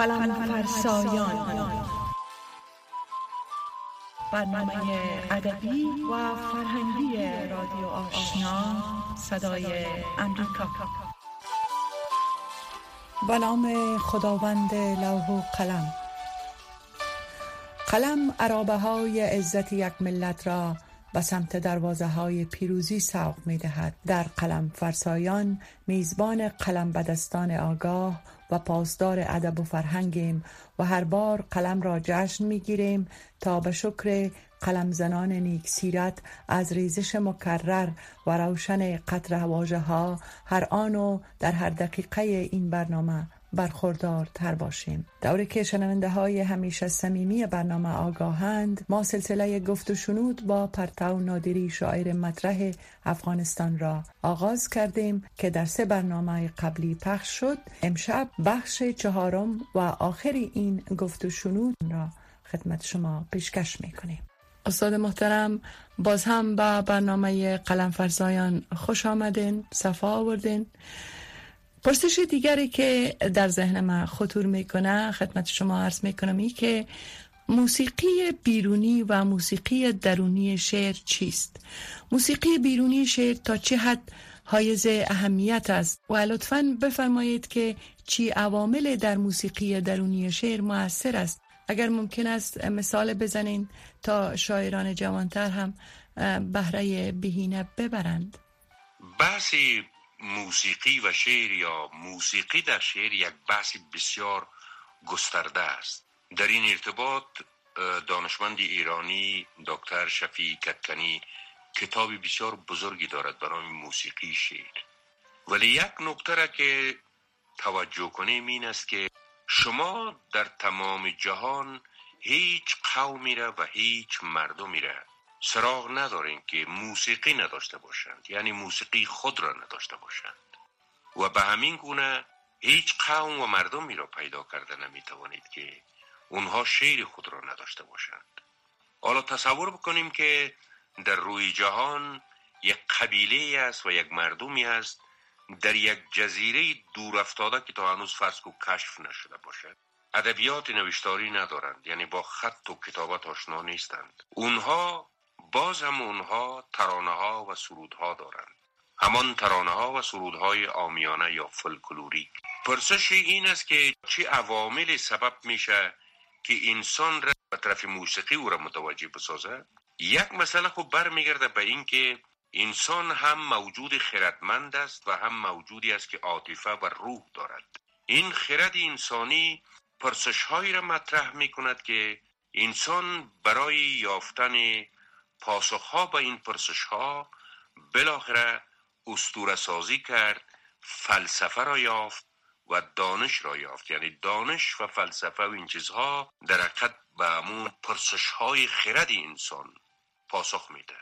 قلم فرسایان. برنامه ادبی و فرهنگی رادیو آشنا صدای امریکا. به نام خداوند لوح و قلم. قلم عرابه های عزت یک ملت را به سمت دروازه های پیروزی سوق می دهد. در قلم فرسایان میزبان قلم بدستان آگاه و پاسدار ادب و فرهنگیم و هر بار قلم را جشن می گیریم تا به شکر قلم زنان نیک سیرت از ریزش مکرر و روشن قطر واژه ها هر آنو در هر دقیقه این برنامه برخوردار تر باشیم. دوره که شنونده های همیشه صمیمی برنامه آگاهند ما سلسله گفت و شنود با پرتو نادری شاعر مطرح افغانستان را آغاز کردیم که در سه برنامه قبلی پخش شد. امشب بخش چهارم و آخری این گفت و شنود را خدمت شما پیشکش می‌کنیم. استاد محترم باز هم به برنامه قلم فرزایان خوش آمدین صفا آوردین. پرسش دیگری که در ذهن من خطور می‌کنه خدمت شما عرض می‌کنم ای که موسیقی بیرونی و موسیقی درونی شعر چیست؟ موسیقی بیرونی شعر تا چه حد حایز اهمیت است؟ و لطفا بفرمایید که چی عوامل در موسیقی درونی شعر موثر است؟ اگر ممکن است مثال بزنین تا شاعران جوانتر هم بهره بهینه ببرند. بحثی موسیقی و شعر یا موسیقی در شعر یک بحث بسیار گسترده است. در این ارتباط دانشمند ایرانی دکتر شفی کتکنی کتابی بسیار بزرگی دارد برای موسیقی شعر. ولی یک نکته را که توجه کنیم این است که شما در تمام جهان هیچ قومی را و هیچ مردمی را سراغ ندارین که موسیقی نداشته باشند یعنی موسیقی خود را نداشته باشند. و به همین گونه هیچ قوم و مردمی را پیدا کرده نمی توانید که اونها شعر خود را نداشته باشند. حالا تصور بکنیم که در روی جهان یک قبیله است و یک مردمی است در یک جزیره دور افتاده که تا هنوز فرض کو کشف نشده باشد. ادبیات نوشتاری ندارند یعنی با خط و کتابت آشنا نیستند. اونها باز هم اونها ترانه ها و ها دارند. همان ترانه ها و های آمیانه یا فلکلوریک پرسش این است که چه عوامل سبب میشه که انسان را به طرف موسیقی او را متوجه بسازه؟ یک مسئله خوب برمیگرده به اینکه انسان هم موجود خردمند است و هم موجودی است که عاطفه و روح دارد. این خرد انسانی پرسش هایی را مطرح می کند که انسان برای یافتن پاسخها به این پرسش ها بالاخره استوره سازی کرد فلسفه را یافت و دانش را یافت. یعنی دانش و فلسفه و این چیزها در حقیقت به امون پرسش های خرد انسان پاسخ میده.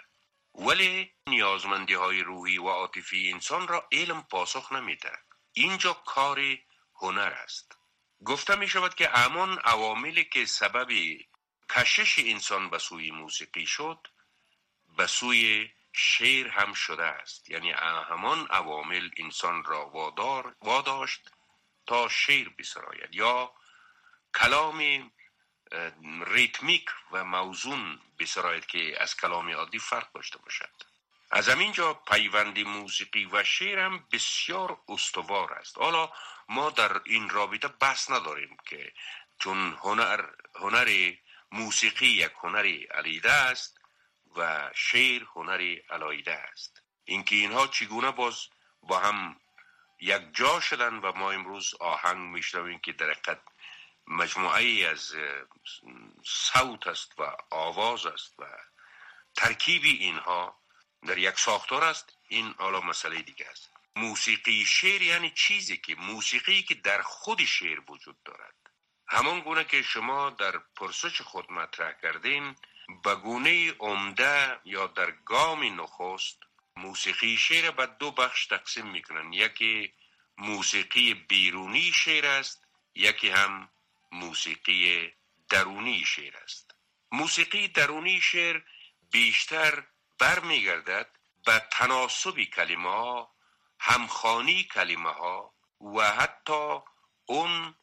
ولی نیازمندی های روحی و عاطفی انسان را علم پاسخ نمیده. اینجا کار هنر است. گفته می شود که همان عواملی که سبب کشش انسان به سوی موسیقی شد به سوی شعر هم شده است. یعنی همان عوامل انسان را وادار واداشت تا شعر بسراید یا کلام ریتمیک و موزون بسراید که از کلام عادی فرق داشته باشد. از همینجا پیوند موسیقی و شعر هم بسیار استوار است. حالا ما در این رابطه بحث نداریم که چون هنر هنر موسیقی یک هنر علیده است و شعر هنری علایده است. اینکه اینها چگونه باز با هم یک جا شدن و ما امروز آهنگ میشنویم که در حقیقت مجموعه از صوت است و آواز است و ترکیبی اینها در یک ساختار است. این حالا مسئله دیگه است. موسیقی شعر یعنی چیزی که موسیقی که در خود شعر وجود دارد. همان گونه که شما در پرسش خود مطرح کردین به گونه عمده یا در گام نخست موسیقی شعر به دو بخش تقسیم می‌کنن. یکی موسیقی بیرونی شعر است یکی هم موسیقی درونی شعر است. موسیقی درونی شعر بیشتر برمیگردد به تناسب کلمه ها همخانی کلمه ها و حتی اون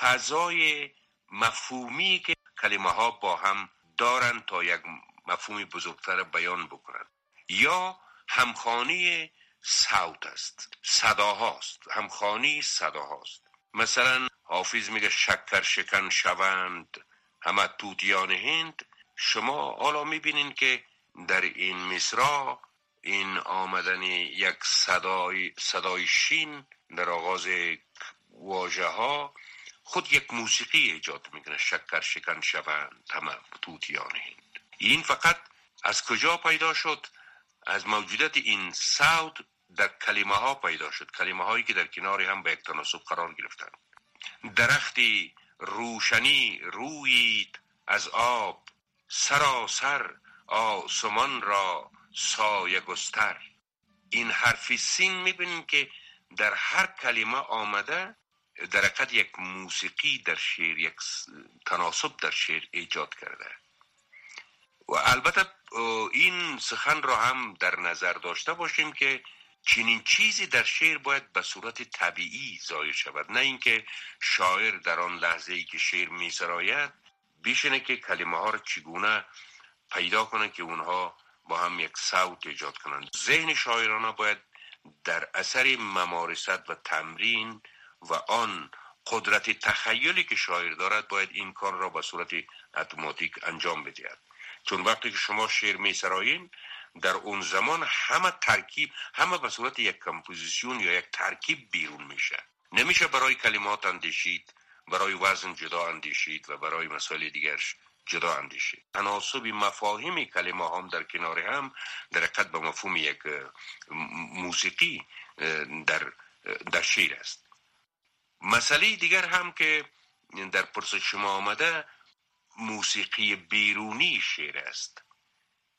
فضای مفهومی که کلمه ها با هم دارند تا یک مفهوم بزرگتر بیان بکنند یا همخانی صوت است صداهاست همخانی صداهاست. مثلا حافظ میگه شکر شکن شوند همه توتیان هند. شما حالا می‌بینین که در این مصرا این آمدن یک صدای, صدای شین در آغاز واژه ها خود یک موسیقی ایجاد می‌کنه شکر شکن شوند همه توتیان هند. این فقط از کجا پیدا شد؟ از موجودیت این صوت در کلمه ها پیدا شد. کلمه هایی که در کنار هم به یک تناسب قرار گرفتن درختی روشنی رویید از آب سراسر آسمان را سایه گستر. این حرفی سین می‌بینیم که در هر کلمه آمده در یک موسیقی در شعر یک تناسب در شعر ایجاد کرده. و البته این سخن را هم در نظر داشته باشیم که چنین چیزی در شعر باید به صورت طبیعی ظاهر شود. نه اینکه شاعر در آن لحظه ای که شعر می سراید بیشنه که کلمه ها را چگونه پیدا کنه که اونها با هم یک صوت ایجاد کنند. ذهن شاعرانه باید در اثر ممارست و تمرین و آن قدرت تخیلی که شاعر دارد باید این کار را به صورت اتوماتیک انجام بدهد. چون وقتی که شما شعر می در اون زمان همه ترکیب همه به صورت یک کمپوزیسیون یا یک ترکیب بیرون میشه. نمیشه برای کلمات اندیشید برای وزن جدا اندیشید و برای مسائل دیگرش جدا اندیشید. تناسب مفاهیم کلمه هم در کنار هم در قد به مفهوم یک موسیقی در در شعر است. مسئله دیگر هم که در پرسش شما آمده موسیقی بیرونی شعر است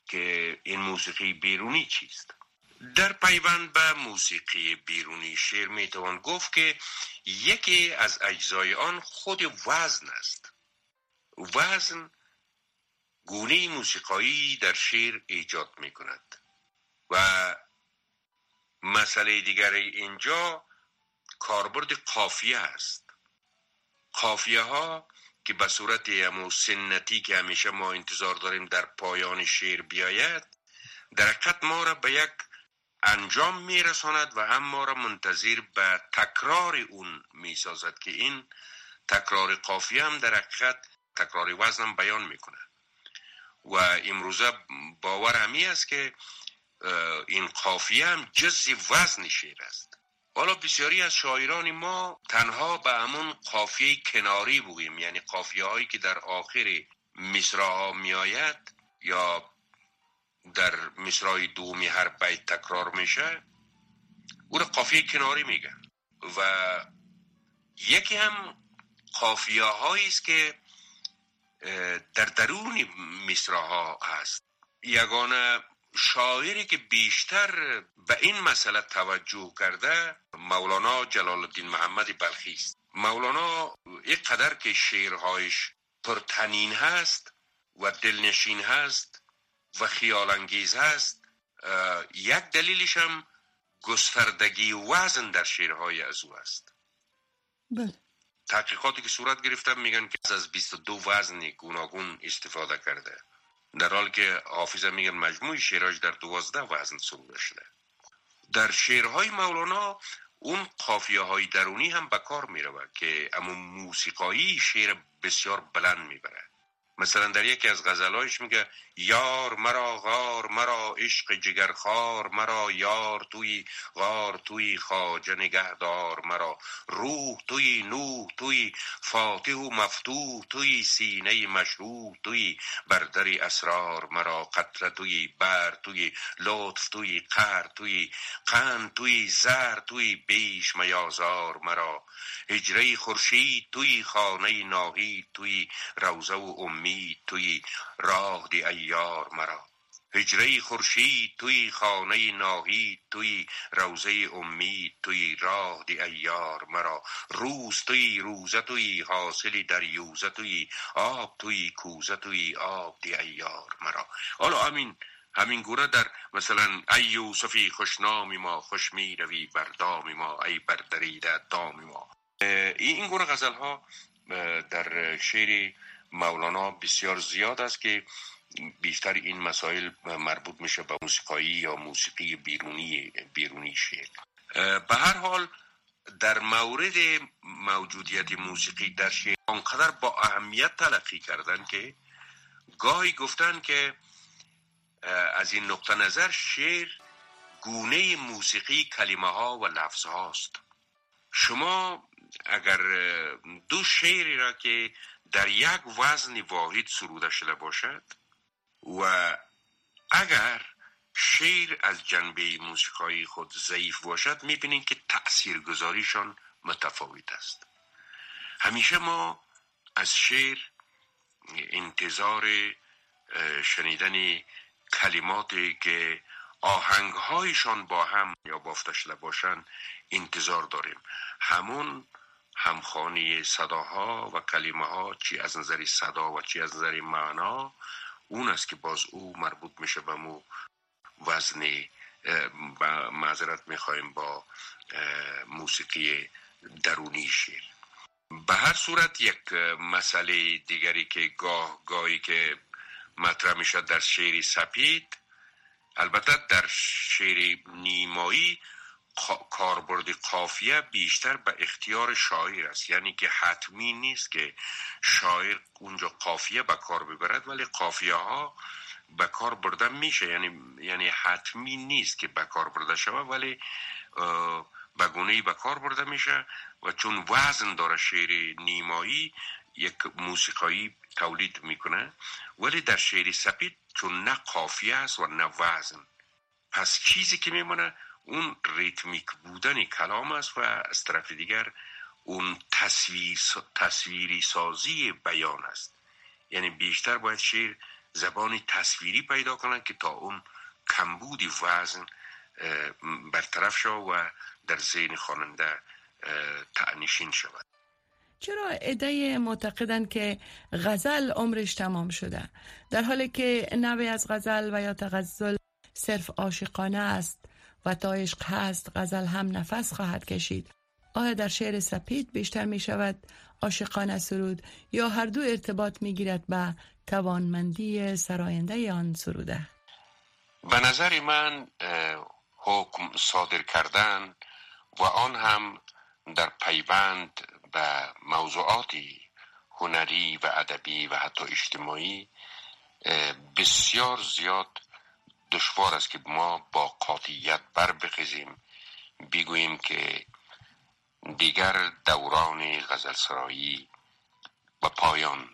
که این موسیقی بیرونی چیست؟ در پیوند به موسیقی بیرونی شعر می توان گفت که یکی از اجزای آن خود وزن است. وزن گونه موسیقایی در شعر ایجاد می کند و مسئله دیگر اینجا کاربرد قافیه است قافیه ها که به صورت امو سنتی که همیشه ما انتظار داریم در پایان شعر بیاید در حقیقت ما را به یک انجام میرساند و هم ما را منتظر به تکرار اون می‌سازد که این تکرار قافیه هم در حقیقت تکرار وزن بیان می‌کنه و امروزه باور همی است که این قافیه هم جز وزن شعر است. حالا بسیاری از شاعران ما تنها به همون قافیه کناری بگوییم یعنی قافیه هایی که در آخر مصرع می آید یا در مصرع دومی هر بیت تکرار میشه او را قافیه کناری میگن. و یکی هم قافیه هایی است که در درون مصرع ها هست. یگانه شاعری که بیشتر به این مسئله توجه کرده مولانا جلال الدین محمد بلخی است. مولانا یک قدر که شعرهایش پرتنین هست و دلنشین هست و خیال انگیز هست یک دلیلش هم گستردگی وزن در شعرهای از او است. بله. تحقیقاتی که صورت گرفتم میگن که از 22 وزن گوناگون استفاده کرده. در حال که حافظه میگن مجموع شعراش در دوازده وزن سروده شده. در شعرهای مولانا اون قافیه های درونی هم به کار می که اما موسیقایی شعر بسیار بلند می‌بره مثلا در یکی از غزلایش میگه یار مرا غار مرا عشق جگرخوار مرا یار توی غار توی خواجه نگهدار مرا روح توی نوح توی فاتح و مفتوح توی سینه مشروع توی بردری اسرار مرا قطره توی بر توی لطف توی قهر توی قند توی زر توی بیش میازار مرا هجره خورشید توی خانه ناهید توی روزه و امید توی راه دی ایار مرا. هجره خورشید توی خانه ناهید توی روزه امید توی راه دی ایار مرا. روز توی روزه توی حاصلی یوزه توی آب توی کوزه توی آب دی ایار مرا. حالا همین همین گوره در مثلا ای یوسفی خوشنامی ما خوش می روی بر ما ای بردریده دامی ما. این گونه غزل ها در شعر مولانا بسیار زیاد است که بیشتر این مسائل مربوط میشه به موسیقایی یا موسیقی بیرونی بیرونی شعر. به هر حال در مورد موجودیت موسیقی در شعر آنقدر با اهمیت تلقی کردن که گاهی گفتن که از این نقطه نظر شعر گونه موسیقی کلمه ها و لفظ هاست شما اگر دو شعری را که در یک وزن واحد سروده شده باشد و اگر شعر از جنبه موسیقایی خود ضعیف باشد می‌بینید که تأثیرگذاریشان متفاوت است. همیشه ما از شعر انتظار شنیدن کلماتی که آهنگهایشان با هم یا بافته شده باشند انتظار داریم. همون همخانی صداها و کلمه ها چی از نظر صدا و چی از نظر معنا اون است که باز او مربوط میشه به مو وزن معذرت می‌خوایم با موسیقی درونی شیر به هر صورت یک مسئله دیگری که گاه گاهی که مطرح می‌شد در شعری سپید البته در شعر نیمایی کاربرد قافیه بیشتر به اختیار شاعر است. یعنی که حتمی نیست که شاعر اونجا قافیه به کار ببرد ولی قافیه ها به کار برده میشه. یعنی یعنی حتمی نیست که به کار برده شود ولی به گونه به کار برده میشه و چون وزن داره شعر نیمایی یک موسیقایی تولید می‌کنه ولی در شعر سپید چون نه قافیه است و نه وزن. پس چیزی که میمونه اون ریتمیک بودن کلام است و از طرف دیگر اون تصویر تصویری سازی بیان است. یعنی بیشتر باید شعر زبانی تصویری پیدا کنند که تا اون کمبودی وزن برطرف شود و در ذهن خواننده تعنیشین شود. چرا عده معتقدند که غزل عمرش تمام شده؟ در حالی که نوی از غزل و یا تغزل صرف عاشقانه است. و تا عشق هست غزل هم نفس خواهد کشید. آیا در شعر سپید بیشتر می شود عاشقانه سرود یا هر دو ارتباط می گیرد به توانمندی سراینده آن سروده. به نظر من حکم صادر کردن و آن هم در پیوند به موضوعاتی هنری و ادبی و حتی اجتماعی بسیار زیاد دشوار است که ما با قاطعیت بر بخیزیم. بگوییم که دیگر دوران غزل سرایی به پایان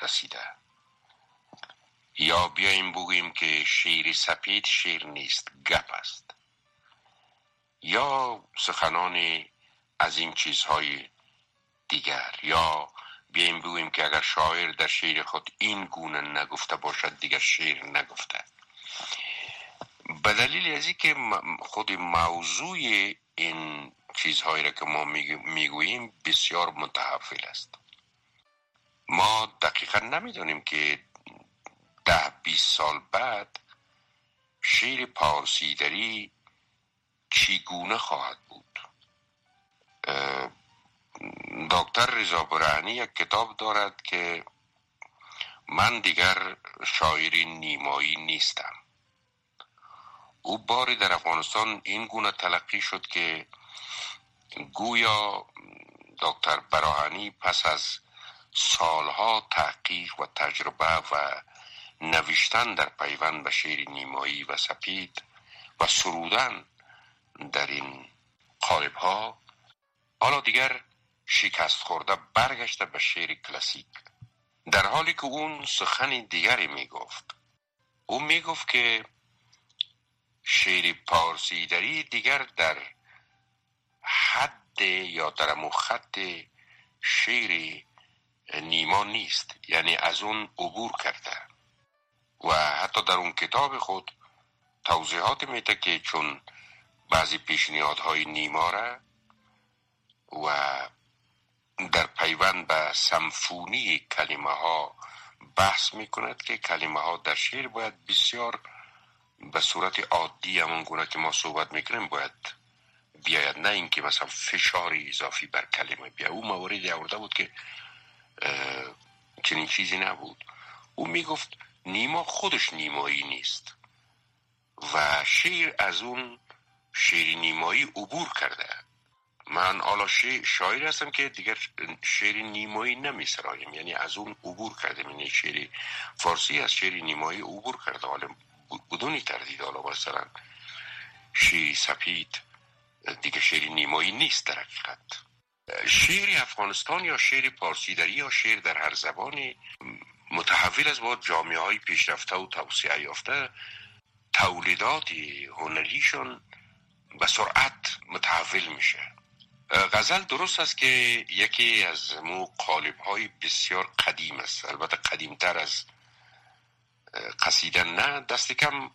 رسیده. یا بیایم بگوییم که شیر سپید شیر نیست گپ است. یا سخنان از این چیزهای دیگر. یا بیایم بگوییم که اگر شاعر در شعر خود این گونه نگفته باشد دیگر شعر نگفته. به دلیل از که خود موضوع این چیزهایی را که ما می‌گوییم بسیار متحفل است. ما دقیقا نمی‌دانیم که ده بیست سال بعد شعر پارسیدری چیگونه خواهد بود؟ دکتر رضا برهنی یک کتاب دارد که من دیگر شاعری نیمایی نیستم. او باری در افغانستان این گونه تلقی شد که گویا دکتر براهنی پس از سالها تحقیق و تجربه و نوشتن در پیوند به شعر نیمایی و سپید و سرودن در این قالب ها حالا دیگر شکست خورده برگشته به شعر کلاسیک. در حالی که اون سخن دیگری می گفت او می گفت که شعر پارسیدری دیگر در حد یا در خط شعر نیما نیست یعنی از اون عبور کرده. و حتی در اون کتاب خود توضیحات میده که چون بعضی پیشنیادهای نیما و در پیوند به سمفونی کلمه ها بحث می کند که کلمه ها در شعر باید بسیار به صورت عادی همون گونه که ما صحبت می‌کنیم باید بیاید نه اینکه مثلا فشار اضافی بر کلمه بیا او موردی آورده بود که چنین چیزی نبود. او می‌گفت نیما خودش نیمایی نیست و شیر از اون شیر نیمایی عبور کرده. من حالا شاعر هستم که دیگر شعر نیمایی نمی سرایم یعنی از اون عبور کرده یعنی شعر فارسی از شعر نیمایی عبور کرده. حالا بدونی تردید حالا مثلا شعر سپید دیگه شعر نیمایی نیست در حقیقت. شعر افغانستان یا شعر پارسیدری یا شعر در هر زبانی متحول از با جامعه های پیشرفته و توسعه یافته تولیدات هنریشون به سرعت متحول میشه. غزل درست است که یکی از مو قالب های بسیار قدیم است. البته قدیمتر از قصیده نه دست کم.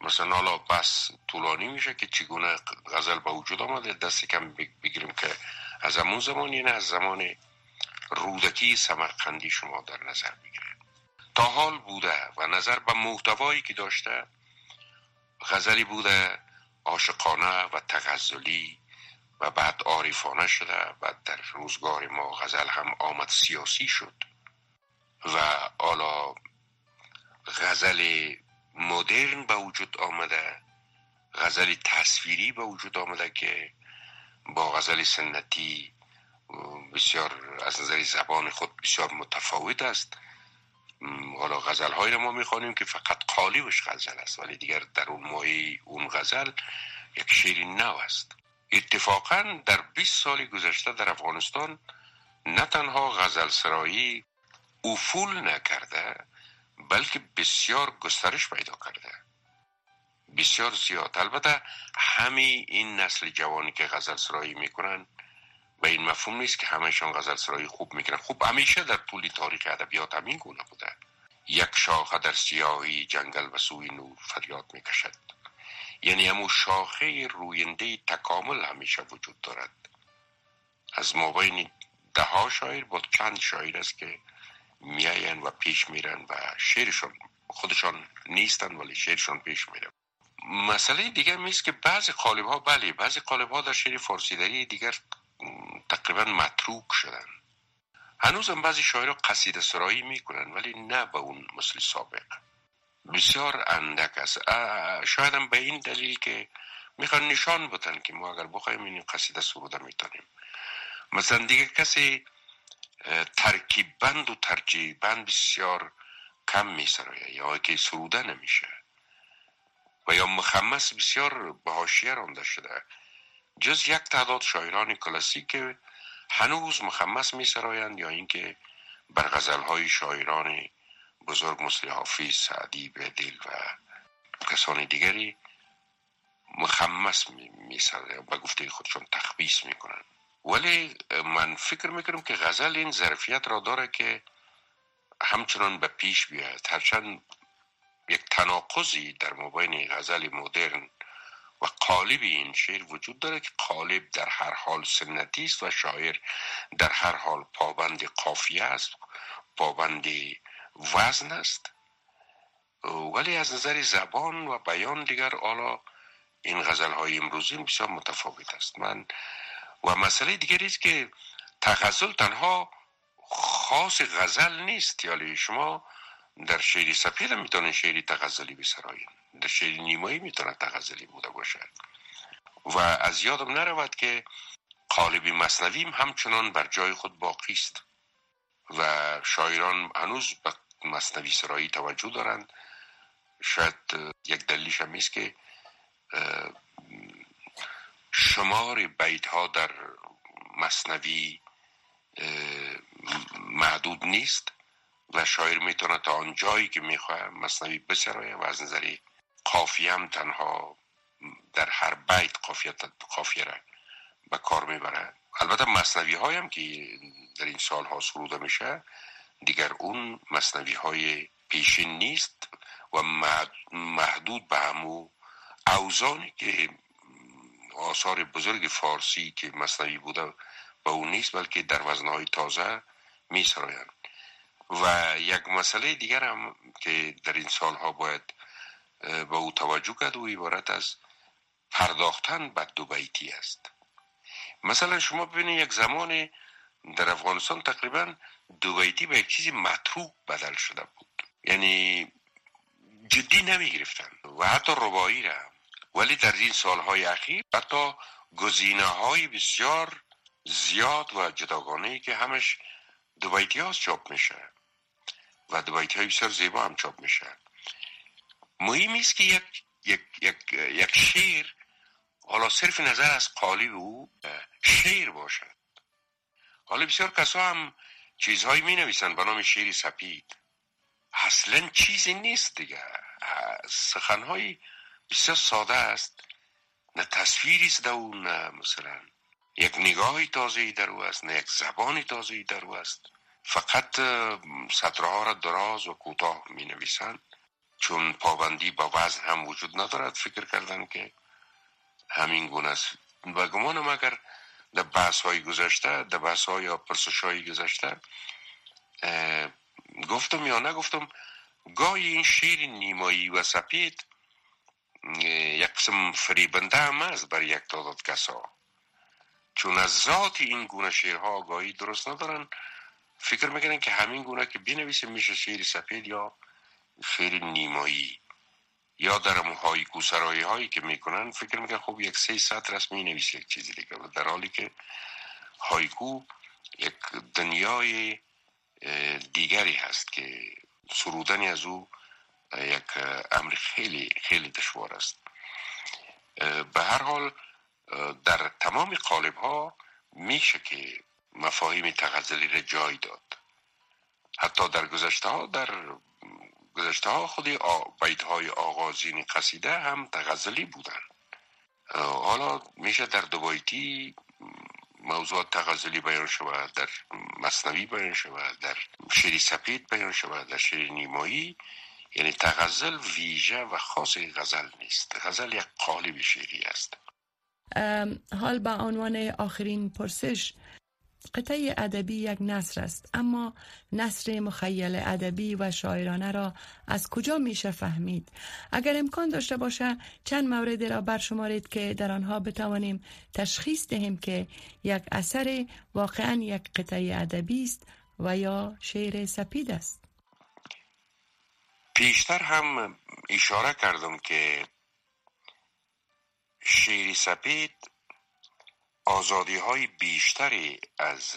مثلا حالا بس طولانی میشه که چگونه غزل به وجود آمده. دست کم بگیریم که از همون زمان یعنی از زمان رودکی سمرقندی شما در نظر بگیریم تا حال بوده و نظر به محتوایی که داشته غزلی بوده عاشقانه و تغزلی و بعد عارفانه شده و در روزگار ما غزل هم آمد سیاسی شد. و حالا غزل مدرن به وجود آمده غزل تصویری به وجود آمده که با غزل سنتی بسیار از نظر زبان خود بسیار متفاوت است. حالا غزل های رو ما می‌خوانیم که فقط قالیبش غزل است ولی دیگر در اون مایه اون غزل یک شعر نو است. اتفاقا در 20 سال گذشته در افغانستان نه تنها غزل سرایی افول نکرده بلکه بسیار گسترش پیدا کرده. بسیار زیاد. البته همه این نسل جوانی که غزل سرایی می‌کنن به این مفهوم نیست که همهشان غزل سرایی خوب می‌کنن. خوب همیشه در طول تاریخ ادبیات همین گونه بوده. یک شاخه در سیاهی جنگل و سوی نور فریاد می‌کشد. یعنی همون شاخه روینده تکامل همیشه وجود دارد. از مابین ده ها شاعر با چند شاعر است که میاین و پیش میرن و شعرشون خودشان نیستن ولی شعرشون پیش میرن مسئله دیگر میست که بعضی قالب ها بله بعضی قالب ها در شعر فارسی دیگر تقریبا متروک شدن. هنوز هم بعضی شاعر قصیده سرایی می‌کنن ولی نه به اون مثل سابق. بسیار اندک است. شاید هم به این دلیل که می‌خوان نشان بتن که ما اگر بخوایم این قصیده سروده می‌تونیم. مثلا دیگه کسی ترکیب بند و ترجیب بند بسیار کم میسرایه یا که سروده نمیشه. و یا مخمس بسیار به حاشیه رانده شده. جز یک تعداد شاعران کلاسیک که هنوز مخمس میسرایند یا اینکه بر غزل های شاعران بزرگ مثل حافظ سعدی دل و کسان دیگری مخمس می‌سازه به گفته خودشون تخبیس می‌کنن ولی من فکر می‌کنم که غزل این ظرفیت را داره که همچنان به پیش بیاید. هرچند یک تناقضی در مبین غزل مدرن و قالب این شعر وجود داره که قالب در هر حال سنتی است و شاعر در هر حال پابند قافیه است پابند وزن است. ولی از نظر زبان و بیان دیگر حالا این غزل های امروزی بسیار متفاوت است. من و مسئله دیگری است که تغزل تنها خاص غزل نیست. یعنی شما در شعری سپید می‌تونه شعری تغزلی بسرایید در شعری نیمایی می‌تونه تغزلی بوده باشد. و از یادم نرود که قالب مصنویم همچنان بر جای خود باقی است و شاعران هنوز به مصنوی سرایی توجه دارند. شاید یک دلیلش هم که شمار بیت ها در مصنوی محدود نیست و شاعر می‌تونه تا آن جایی که می‌خواه مصنوی بسرایه و از نظر قافیه هم تنها در هر بیت قافیه را به کار می‌بره البته مصنوی هایم که در این سال ها سروده میشه دیگر اون مصنوی های پیشین نیست و محدود به همو اوزانی که آثار بزرگ فارسی که مصنوی بوده به اون نیست بلکه در وزنهای تازه می سرایند و یک مسئله دیگر هم که در این سالها باید به او توجه کرد و عبارت از پرداختن به دو بیتی است. مثلا شما ببینید یک زمان در افغانستان تقریبا دو بیتی به یک چیزی متروک بدل شده بود. یعنی جدی نمی گرفتن و حتی ربایی را ولی در این سالهای اخیر حتی گزینه های بسیار زیاد و جداگانه که همش دو بیتی هاست چاپ میشه و دو بیتی های بسیار زیبا هم چاپ میشه. مهم است که یک, یک, یک, یک شعر حالا صرف نظر از قالی او شعر باشد. حالا بسیار کسا هم چیزهایی می نویسن به نام شعری سپید. اصلا چیزی نیست دیگه. سخنهایی بسیار ساده است. نه تصویری است او نه مثلا یک نگاهی تازه در او است نه یک زبانی تازه در او است. فقط سطرها را دراز و کوتاه می نویسند چون پابندی با وزن هم وجود ندارد فکر کردن که همین گونه است. و گمانم اگر در بحث های گذشته در بحث های یا پرسش های گذشته گفتم یا نگفتم گاهی این شیر نیمایی و سپید فریبنده هم است بر یک تعداد کسا چون از ذات این گونه شیرها گاهی درست ندارن فکر می‌کنن که همین گونه که بینویسه میشه شیر سپید یا شیر نیمایی یا در هایکو سرایی هایی که می‌کنن فکر می‌کنن خب یک سه ساعت رسمی نویس یک چیزی دیگه در حالی که هایکو یک دنیای دیگری هست که سرودن از او یک امر خیلی خیلی دشوار است. به هر حال در تمام قالب ها میشه که مفاهیم تغزلی را جای داد. حتی در گذشته ها در گذشته ها خودی بیت های آغازین قصیده هم تغزلی بودن. حالا میشه در دوبایتی موضوعات تغزلی بیان شود در مصنوی بیان شود در شعری سپید بیان شود در شعر نیمایی. یعنی تغزل ویژه و خاص غزل نیست. غزل یک قالب شعری است. حال به عنوان آخرین پرسش قطعه ادبی یک نصر است. اما نصر مخیل ادبی و شاعرانه را از کجا میشه فهمید؟ اگر امکان داشته باشه چند مورد را برشمارید که در آنها بتوانیم تشخیص دهیم که یک اثر واقعا یک قطعه ادبی است و یا شعر سپید است. پیشتر هم اشاره کردم که شعر سپید آزادی های بیشتری از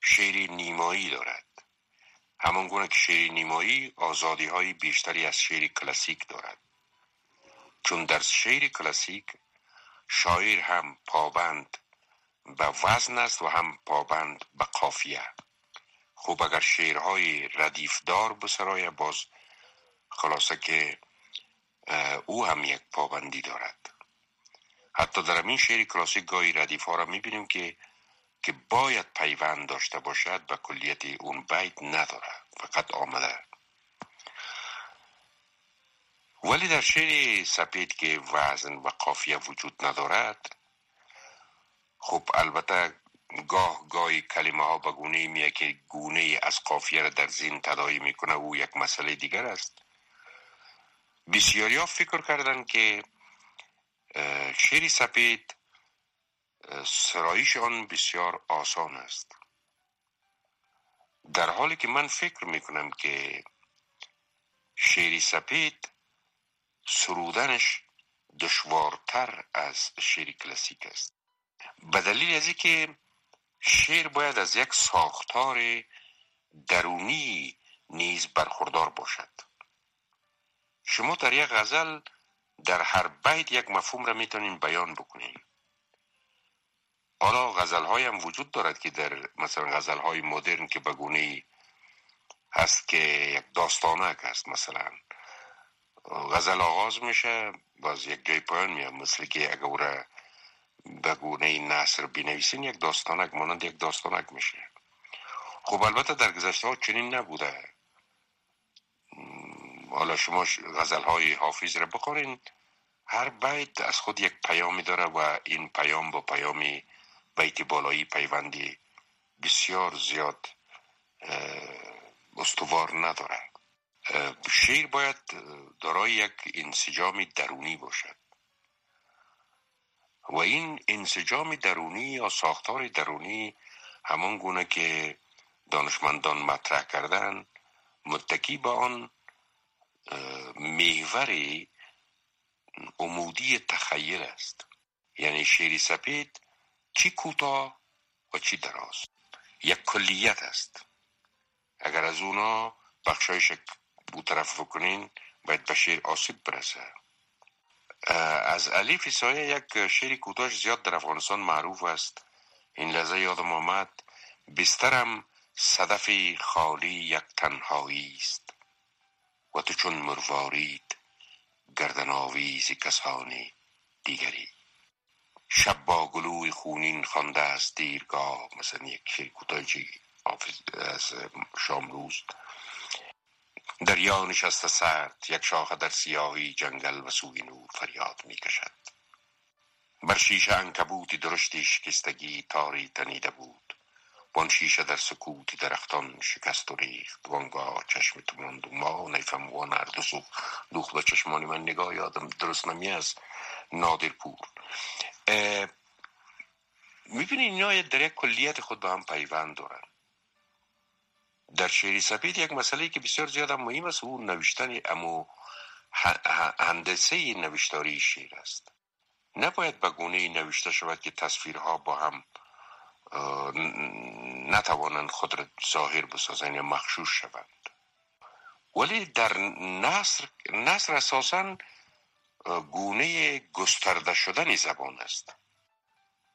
شعر نیمایی دارد. همان گونه که شعر نیمایی آزادی های بیشتری از شعر کلاسیک دارد. چون در شعر کلاسیک شاعر هم پابند به وزن است و هم پابند به قافیه. خوب اگر شعرهای ردیفدار بسرای باز خلاصه که او هم یک پابندی دارد. حتی در این شعر کلاسیک گاهی ردیف ها را می‌بینیم که که باید پیوند داشته باشد به کلیت اون بیت نداره فقط آمده. ولی در شعر سپید که وزن و قافیه وجود ندارد خب البته گاه گاهی کلمه ها به گونه میه که گونه از قافیه را در زین تدایی می‌کنه او یک مسئله دیگر است. بسیاری ها فکر کردن که شعر سپید سرایش آن بسیار آسان است. در حالی که من فکر می‌کنم که شعر سپید سرودنش دشوارتر از شعر کلاسیک است. به دلیل از که شعر باید از یک ساختار درونی نیز برخوردار باشد. شما در یک غزل در هر بیت یک مفهوم را می‌تونین بیان بکنین. حالا غزل های هم وجود دارد که در مثلا غزل های مدرن که بگونه هست که یک داستانک هست مثلا. غزل آغاز میشه باز یک جای پایان میاد مثل که اگه را بگونه نصر بینویسین یک داستانک مانند یک داستانک میشه. خب البته در گذشته ها چنین نبوده. حالا شما غزل های حافظ را بخورین هر بیت از خود یک پیامی داره و این پیام با پیام بیت بالایی پیوندی بسیار زیاد استوار نداره. شعر باید دارای یک انسجام درونی باشد. و این انسجام درونی یا ساختار درونی همان گونه که دانشمندان مطرح کردن متکی به آن محور عمودی تخیل است. یعنی شعری سپید چی کوتاه و چی دراز. یک کلیت است. اگر از اونا بخشایش بو طرف بکنین باید به شعر آسیب برسه. از علی فیسایه یک شعری کوتاش زیاد در افغانستان معروف است. این لحظه یادم آمد بسترم صدف خالی یک تنهایی است. و تو چون مروارید گردن آویز کسانی دیگری. شب با گلوی خونین خوانده است دیرگاه مثلا یک شعر کوتاهی از شامروز دریا نشسته سرد یک شاخه در سیاهی جنگل و سوی نور فریاد می کشد بر شیشه انکبوتی درشتی شکستگی تاری تنیده بود. وان شیشه در سکوتی درختان شکست و ریخت. وانگاه چشم تو ماند و ما نیفم وان اردوس و دوخ به چشمانی من نگاه یادم. درست نمی از نادر پور. می‌بینی اینا در یک کلیت خود به هم پیوند دارن. در شعری سپید یک مسئله که بسیار زیاد مهم است او نوشتن امو هندسه نوشتاری شعر است. نباید به گونه نوشته شود که تصویرها با هم نتوانند خود را ظاهر بسازند یا مخشوش شوند. ولی در نصر نصر اساسا گونه گسترده شدن زبان است.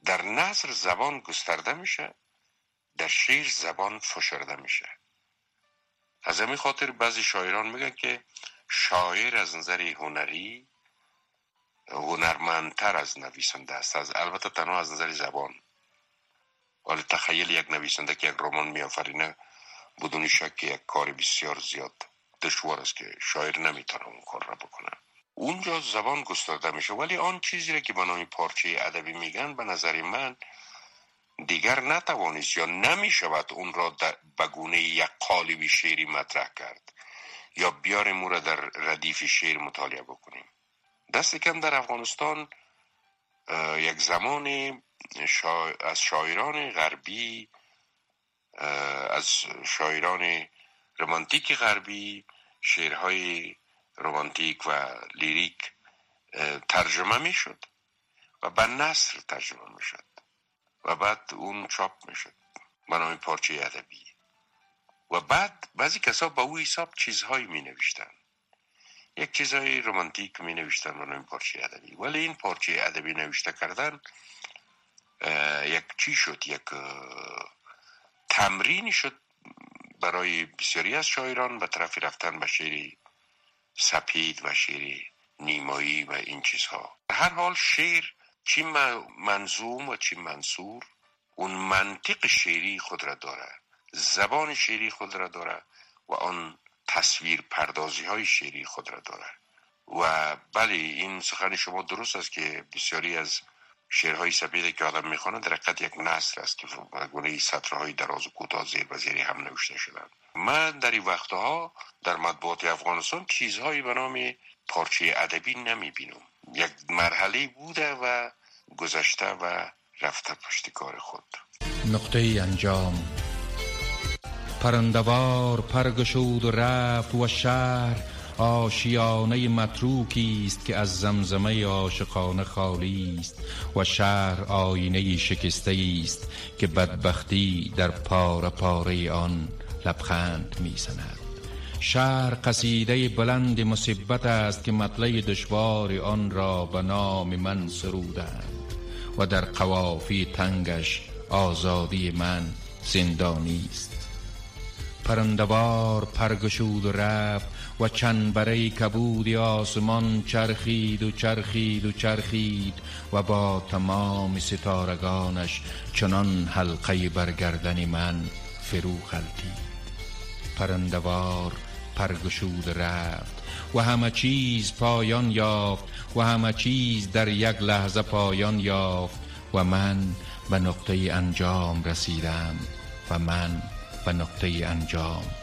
در نصر زبان گسترده میشه در شعر زبان فشرده میشه. از همین خاطر بعضی شاعران میگن که شاعر از نظر هنری هنرمندتر از نویسنده است. از البته تنها از نظر زبان. ولی تخیل یک نویسنده که یک رمان میآفرینه بدون شک یک کار بسیار زیاد دشوار است که شاعر نمی‌تونه اون کار را بکنه. اونجا زبان گسترده میشه. ولی آن چیزی را که به نام پارچه ادبی میگن به نظر من دیگر نتوانست یا نمی شود اون را به گونه یک قالب شعری مطرح کرد یا بیاریم او را در ردیف شعر مطالعه بکنیم. دست کم در افغانستان یک زمان از شاعران غربی از شاعران رومانتیک غربی شعرهای رومانتیک و لیریک ترجمه می شد و به نصر ترجمه می شد و بعد اون چاپ می شد به نام پارچه ادبی. و بعد بعضی کسا با او حساب چیزهایی می نوشتن یک چیزهای رومانتیک می نوشتن به نام پارچه ادبی. ولی این پارچه ادبی نوشته کردن یک چی شد؟ یک تمرینی شد برای بسیاری از شاعران. به طرف رفتن به شعر سپید و شعر نیمایی و این چیزها. هر حال شعر چی منظوم و چی منصور؟ اون منطق شعری خود را داره زبان شعری خود را داره و آن تصویر پردازی های شعری خود را داره. و بله این سخن شما درست است که بسیاری از شعرهای سپیده که آدم می‌خونه در حقیقت یک نصر است که گونه سطرهای دراز و کوتاه زیر و زیر هم نوشته شدن. من در این وقتها در مطبوعات افغانستان چیزهایی به نام پارچه ادبی نمی‌بینم. یک مرحله بوده و گذشته و رفته پشت کار خود. نقطه انجام. پرندوار پرگشود و رفت و شهر آشیانه متروکی است که از زمزمه عاشقانه خالی است و شهر آینه شکسته است که بدبختی در پاره پاره آن لبخند می‌زند. شهر قصیده بلند مصیبت است که مطلع دشوار آن را به نام من سرودند و در قوافی تنگش آزادی من زندانی است. پرندوار پرگشود و رفت و چند برای کبودی آسمان چرخید و چرخید و چرخید و با تمام ستارگانش چنان حلقه برگردن من فرو خلتید پرندوار پرگشود رفت و همه چیز پایان یافت و همه چیز در یک لحظه پایان یافت و من به نقطه انجام رسیدم و من به نقطه انجام